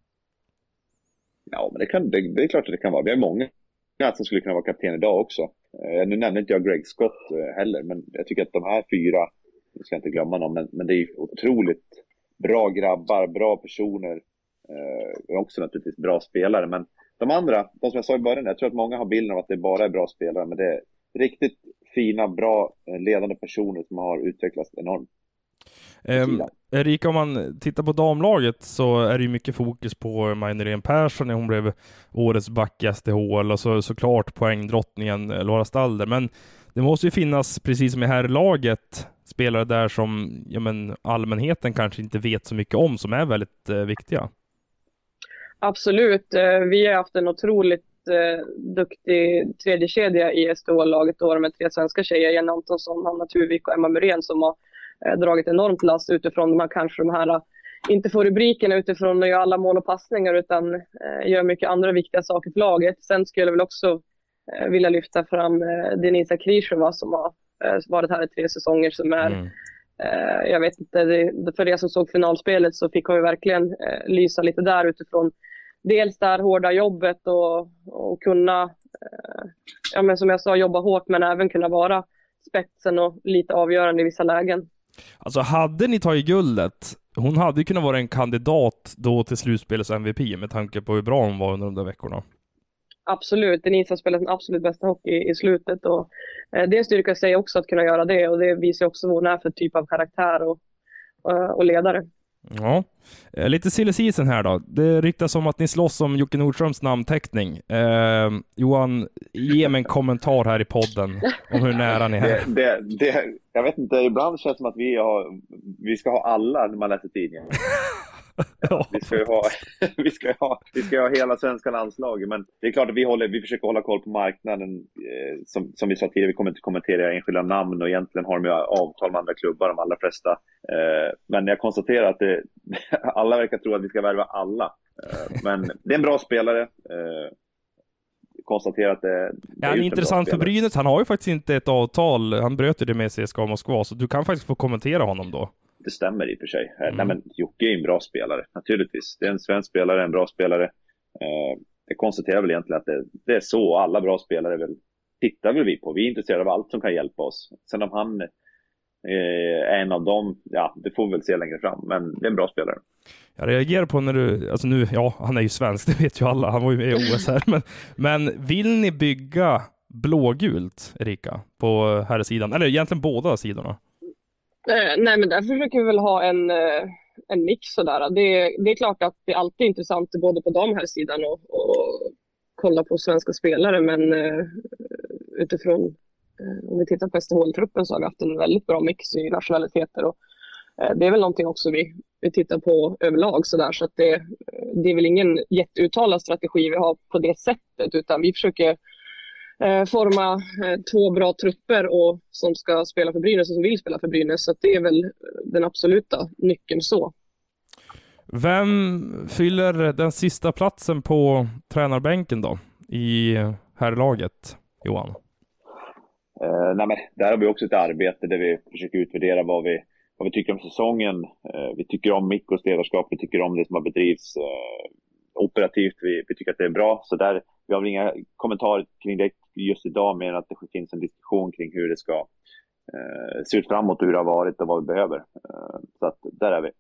Ja, men det, kan, det, det är klart att det kan vara. Vi har många som skulle kunna vara kapten idag också. Eh, nu nämnde inte jag Greg Scott eh, heller, men jag tycker att de här fyra, jag ska inte glömma någon, men, men det är otroligt bra grabbar, bra personer. Eh, och också naturligtvis bra spelare, men de andra, de som jag sa i början, jag tror att många har bilden av att det bara är bra spelare, men det är riktigt fina, bra, eh, ledande personer som har utvecklats enormt. Sidan. Erika, om man tittar på damlaget så är det ju mycket fokus på Majnirén Persson när hon blev årets back i SDHL och så såklart poängdrottningen eh, Laura Stalder. Men det måste ju finnas, precis som i här laget, spelare där som ja, men, allmänheten kanske inte vet så mycket om, som är väldigt eh, viktiga. Absolut. Eh, Vi har haft en otroligt eh, duktig tredje kedja i SDH-laget då med tre svenska tjejer, Jenny Antonsson, Hanna Tuvik och Emma Muren som har eh, dragit enormt last utifrån de här, kanske de här, inte få rubrikerna utifrån att göra alla mål och passningar utan eh, gör mycket andra viktiga saker för laget. Sen skulle jag väl också eh, vilja lyfta fram eh, Denisa Krishova som har eh, varit här i tre säsonger som är Mm. Jag vet inte, det, för er som såg finalspelet så fick hon ju verkligen lysa lite där utifrån dels det här hårda jobbet och, och kunna, eh, ja men som jag sa, jobba hårt men även kunna vara spetsen och lite avgörande i vissa lägen. Alltså hade ni tagit guldet, hon hade ju kunnat vara en kandidat då till slutspelets MVP med tanke på hur bra hon var under de där veckorna. Absolut, Denise har spelat den absolut bästa hockey i slutet och eh, det är en styrka i sig också att kunna göra det och det visar också vad hon är för typ av karaktär och, och, och ledare. Ja, Eh, lite silly season här då. Det ryktas om att ni slåss om Jocke Nordströms namnteckning. Eh, Johan, ge mig en kommentar här i podden om hur nära ni är. Det, det, det, jag vet inte, ibland känns det som att vi, har, vi ska ha alla när man läser tidningen. [LAUGHS] [LAUGHS] Ja. [LAUGHS] Vi ska ju ha, vi ska ju ha, vi ska ha hela svenska landslaget, men det är klart att vi, håller, vi försöker hålla koll på marknaden. Eh, som, som vi sa tidigare, vi kommer inte kommentera enskilda namn och egentligen har de ju avtal med andra klubbar, de allra flesta. Eh, men jag konstaterar att det, [LAUGHS] alla verkar tro att vi ska värva alla. Eh, men det är en bra spelare. Konstaterar att det, Ja, han är intressant för. Brynäs. Han har ju faktiskt inte ett avtal. Han bröt ju det med CSKA Moskva, så du kan faktiskt få kommentera honom då. Det stämmer i och för sig. Eh, Mm. Nej, men Jocke är en bra spelare, naturligtvis. Det är en svensk spelare, en bra spelare. Eh, jag konstaterar väl egentligen att det, det är så. Alla bra spelare väl, tittar väl vi på. Vi är intresserade av allt som kan hjälpa oss. Sen om han eh, är en av dem, ja, det får vi väl se längre fram. Men det är en bra spelare. Jag reagerar på när du, alltså nu, ja, han är ju svensk, [LAUGHS] det vet ju alla. Han var ju med i OS här. Men, men vill ni bygga blågult, Erika, på här sidan? Eller egentligen båda sidorna? Eh, nej, men där försöker vi väl ha en, eh, en mix sådär. Det, det är klart att det alltid är intressant både på de här sidan och, och kolla på svenska spelare, men eh, utifrån eh, om vi tittar på SDHL-truppen så har vi haft en väldigt bra mix i nationaliteter och eh, det är väl någonting också vi, vi tittar på överlag sådär så att det, det är väl ingen jätteuttalad strategi vi har på det sättet utan vi försöker eh, forma eh, två bra trupper och, som ska spela för Brynäs och som vill spela för Brynäs. Så det är väl den absoluta nyckeln så. Vem fyller den sista platsen på tränarbänken då? I herrlaget, Johan? Eh, nej, men där har vi också ett arbete där vi försöker utvärdera vad vi, vad vi tycker om säsongen. Eh, vi tycker om Mikkos ledarskap, vi tycker om det som har bedrivits eh, operativt. Vi, vi tycker att det är bra. Så där, vi har väl inga kommentarer kring det just idag, mer än att det finns en diskussion kring hur det ska eh, se ut framåt och hur det har varit och vad vi behöver. Eh, så att där är vi.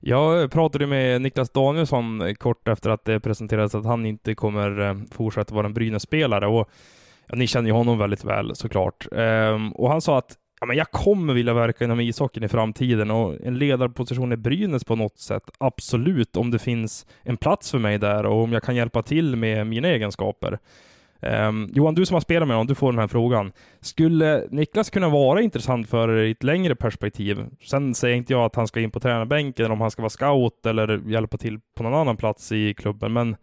Jag pratade med Niklas Danielsson kort efter att det presenterades att han inte kommer eh, fortsätta vara en Brynäs-spelare och ja, ni känner ju honom väldigt väl såklart. Ehm, och han sa att ja, men jag kommer vilja verka inom ishockeyn i framtiden och en ledarposition i Brynäs på något sätt, absolut, om det finns en plats för mig där och om jag kan hjälpa till med mina egenskaper. Um, Johan, du som har spelat med honom, du får den här frågan. Skulle Niklas kunna vara intressant för er i ett längre perspektiv? Sen säger inte jag att han ska in på tränarbänken, eller om han ska vara scout eller hjälpa till på någon annan plats i klubben, men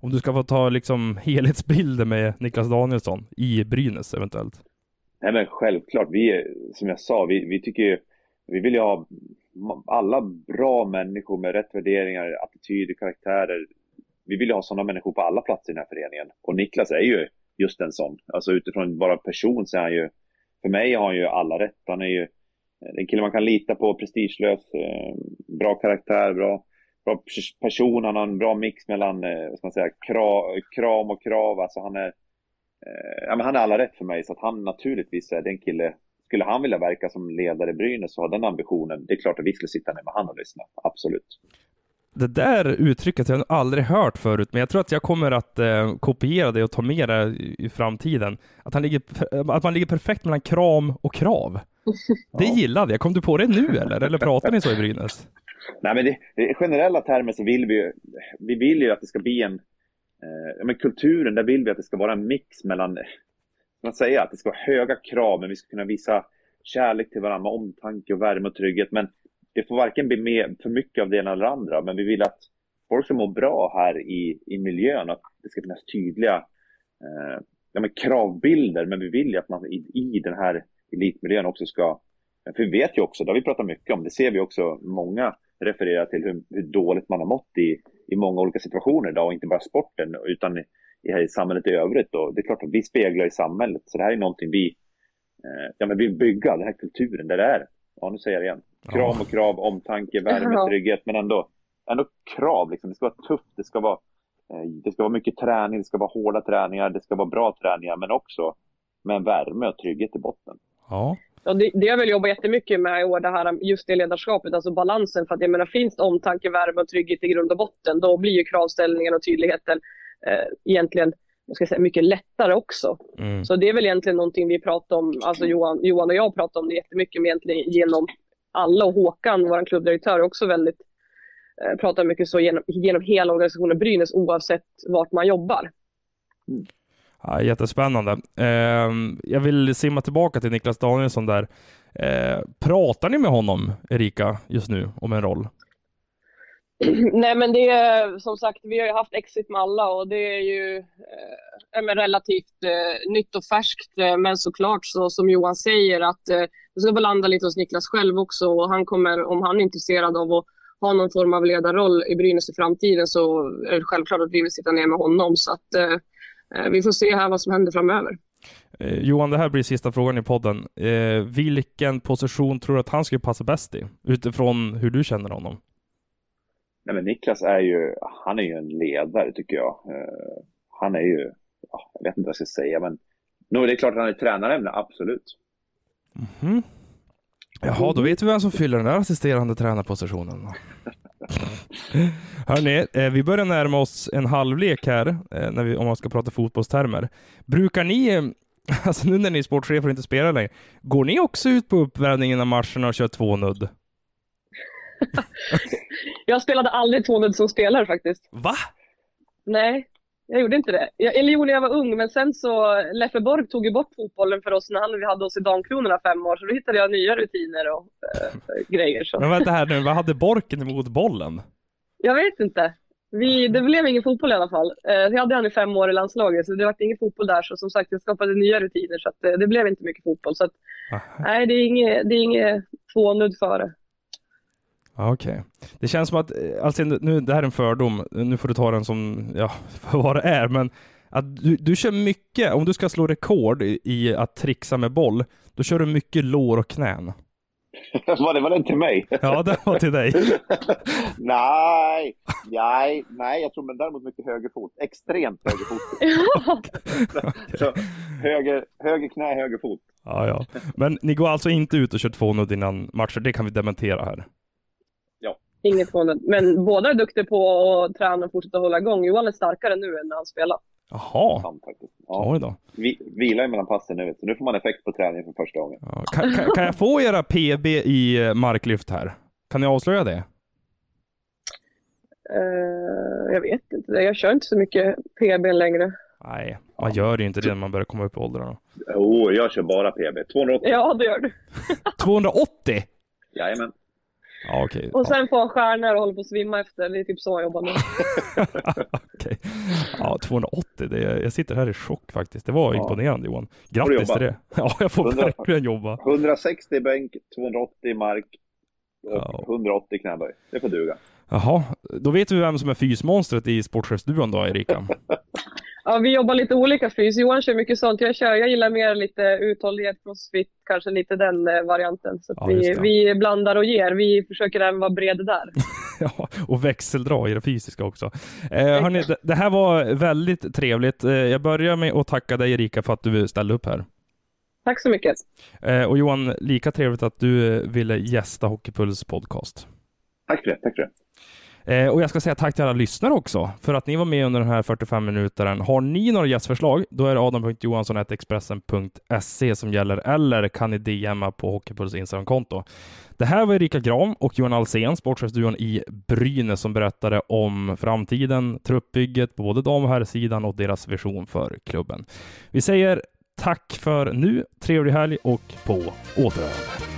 om du ska få ta liksom [LAUGHS] helhetsbilder med Niklas Danielsson i Brynäs eventuellt? Nej men självklart, vi, som jag sa, vi, vi tycker ju, vi vill ju ha alla bra människor med rätt värderingar, attityder, karaktärer. Vi vill ju ha sådana människor på alla platser i den här föreningen. Och Niklas är ju just en sån. Alltså utifrån bara person så är han ju, för mig har han ju alla rätt. Han är ju en kille man kan lita på, prestigelös, eh, bra karaktär, bra, bra person. Han har en bra mix mellan, eh, vad ska man säga, kram och krav. Alltså han är eh, ja, men han är alla rätt för mig, så att han naturligtvis är den kille. Skulle han vilja verka som ledare i Brynäs och ha den ambitionen, det är klart att vi skulle sitta ner med han och lyssna. Absolut. Det där uttrycket har jag aldrig hört förut, men jag tror att jag kommer att eh, kopiera det och ta med det i framtiden. Att, han ligger, att man ligger perfekt mellan kram och krav. [LAUGHS] Det ja. gillade jag. Kom du på det nu eller? Eller pratar ni så i Brynäs? Nej, men det, det, generella termer så vill vi ju, vi vill ju att det ska bli en, eh, men kulturen, där vill vi att det ska vara en mix mellan, man säga, att det ska vara höga krav, men vi ska kunna visa kärlek till varandra, omtanke och värme och trygghet. Men det får varken bli med för mycket av det ena eller andra, men vi vill att folk ska må bra här i, i miljön, att det ska finnas tydliga eh, ja, men kravbilder, men vi vill ju att man i, i den här elitmiljön också ska, för vi vet ju också, det har vi pratat mycket om, det ser vi också många referera till hur, hur dåligt man har mått i, i många olika situationer idag och inte bara sporten utan i, i samhället i övrigt. Och det är klart att vi speglar i samhället. Så det här är någonting vi eh, ja, men vill bygga, den här kulturen där det är. Ja, nu säger jag det igen. Kram och krav, omtanke, värme, trygghet, men ändå, ändå krav. Liksom. Det ska vara tufft, det ska vara, eh, det ska vara mycket träning, det ska vara hårda träningar, det ska vara bra träningar, men också med värme och trygghet i botten. Ja. Ja, det, det jag vill jobba jättemycket med i år, det här, just det ledarskapet, alltså balansen. För att jag menar, finns det omtanke, värme och trygghet i grund och botten, då blir ju kravställningen och tydligheten eh, egentligen jag ska säga, mycket lättare också. Mm. Så det är väl egentligen någonting vi pratar om, alltså Johan, Johan och jag pratar om det jättemycket, men egentligen genom alla och Håkan, vår klubbdirektör, är också väldigt, eh, pratar mycket så genom, genom hela organisationen Brynäs oavsett vart man jobbar. Mm. Ja, jättespännande. Eh, jag vill simma tillbaka till Niklas Danielsson där. Eh, pratar ni med honom, Erika, just nu om en roll? [CLEARS THROAT] Nej, men det är som sagt, vi har ju haft exit med alla och det är ju eh, relativt eh, nytt och färskt. Eh, men såklart, så, som Johan säger, att eh, det ska väl landa lite hos Niklas själv också. Och han kommer, om han är intresserad av att ha någon form av ledarroll i Brynäs i framtiden så är det självklart att vi vill sitta ner med honom. Så att eh, Eh, vi får se här vad som händer framöver. Eh, Johan, det här blir sista frågan i podden. Eh, vilken position tror du att han skulle passa bäst i, utifrån hur du känner honom? Nej, men Niklas är ju, han är ju en ledare tycker jag. Eh, han är ju, ja, jag vet inte vad jag ska säga, men nu är det klart att han är tränarämne, absolut. Mm -hmm. Jaha, då vet vi vem som fyller den där assisterande tränarpositionen. [LAUGHS] Hörni, eh, vi börjar närma oss en halvlek här, eh, när vi, om man ska prata fotbollstermer. Brukar ni, eh, [LAUGHS] alltså nu när ni är sportchefer och inte spelar längre, går ni också ut på uppvärmningen av matcherna och kör två nudd? [LAUGHS] jag spelade aldrig två nudd som spelare faktiskt. Va? Nej, jag gjorde inte det. Jag, eller jo, när jag var ung, men sen så Leffe Borg tog ju bort fotbollen för oss när han, vi hade oss i Damkronorna fem år, så då hittade jag nya rutiner och äh, [LAUGHS] grejer. Så. Men vänta här nu, vad hade Borken emot bollen? Jag vet inte. Vi, det blev ingen fotboll i alla fall. Eh, jag hade han i fem år i landslaget, så det var ingen fotboll där. Så som sagt, jag skapade nya rutiner, så att, eh, det blev inte mycket fotboll. Så att, nej, det är inget, det är inget tvånudd före. Okej. Okay. Det känns som att, eh, alltså, nu, det här är en fördom, nu får du ta den som, ja, [LAUGHS] för vad det är, men att du, du kör mycket, om du ska slå rekord i, i att trixa med boll, då kör du mycket lår och knän. [LAUGHS] var, det, var den till mig? Ja, den var till dig. [LAUGHS] nej, nej, nej, jag tror men däremot mycket högerfot. Extremt högerfot. Så, höger, höger knä, höger fot. Ja, ja. Men ni går alltså inte ut och kör två nudd innan matcher, det kan vi dementera här. Inget tvånudd. Men båda är duktiga på att träna och fortsätta hålla igång. Johan är starkare nu än när han spelar. Jaha, Sant faktiskt. Ja. oj då. Vi, vila mellan passen nu, så nu får man effekt på träningen för första gången. Ja. Kan, kan, kan jag få era PB i eh, marklyft här? Kan ni avslöja det? Eh, jag vet inte, jag kör inte så mycket PB längre. Nej, man gör ju inte det när man börjar komma upp i åldrarna. Jo, jag kör bara PB. 280. Ja, det gör du. [LAUGHS] 280? Jajamän. Ja, okej. Och sen får han stjärnor och håller på att svimma efter. Det är typ så jag jobbar nu. [LAUGHS] Okej. Ja, 280. Det är, jag sitter här i chock faktiskt. Det var Ja. imponerande Johan. Grattis till det. [LAUGHS] Ja, jag får 100. verkligen jobba. 160 bänk, 280 mark och Ja. 180 knäböj. Det får duga. Jaha, då vet vi vem som är fysmonstret i sportchefsduon då, Erika. [LAUGHS] Ja, vi jobbar lite olika fys. Johan kör mycket sånt. Jag kör, jag gillar mer lite uthållighet, crossfit, kanske lite den eh, varianten. Så att Ja, vi, vi blandar och ger. Vi försöker även vara breda där. [LAUGHS] Ja, och växeldra i det fysiska också. Eh, hörni, det, det här var väldigt trevligt. Eh, jag börjar med att tacka dig Erika för att du ställde upp här. Tack så mycket. Eh, och Johan, lika trevligt att du eh, ville gästa Hockeypuls podcast. Tack för det. Tack för det. Eh, och jag ska säga tack till alla lyssnare också för att ni var med under den här 45 minuterna. Har ni några gästförslag, då är det adam.johansson.expressen.se som gäller, eller kan ni DMa på Hockeypuls Instagramkonto. Det här var Erika Gram och Johan Alsen, sportchefsduon i Brynäs, som berättade om framtiden, truppbygget på både dam och herrsidan och deras vision för klubben. Vi säger tack för nu, trevlig helg och på återhörande.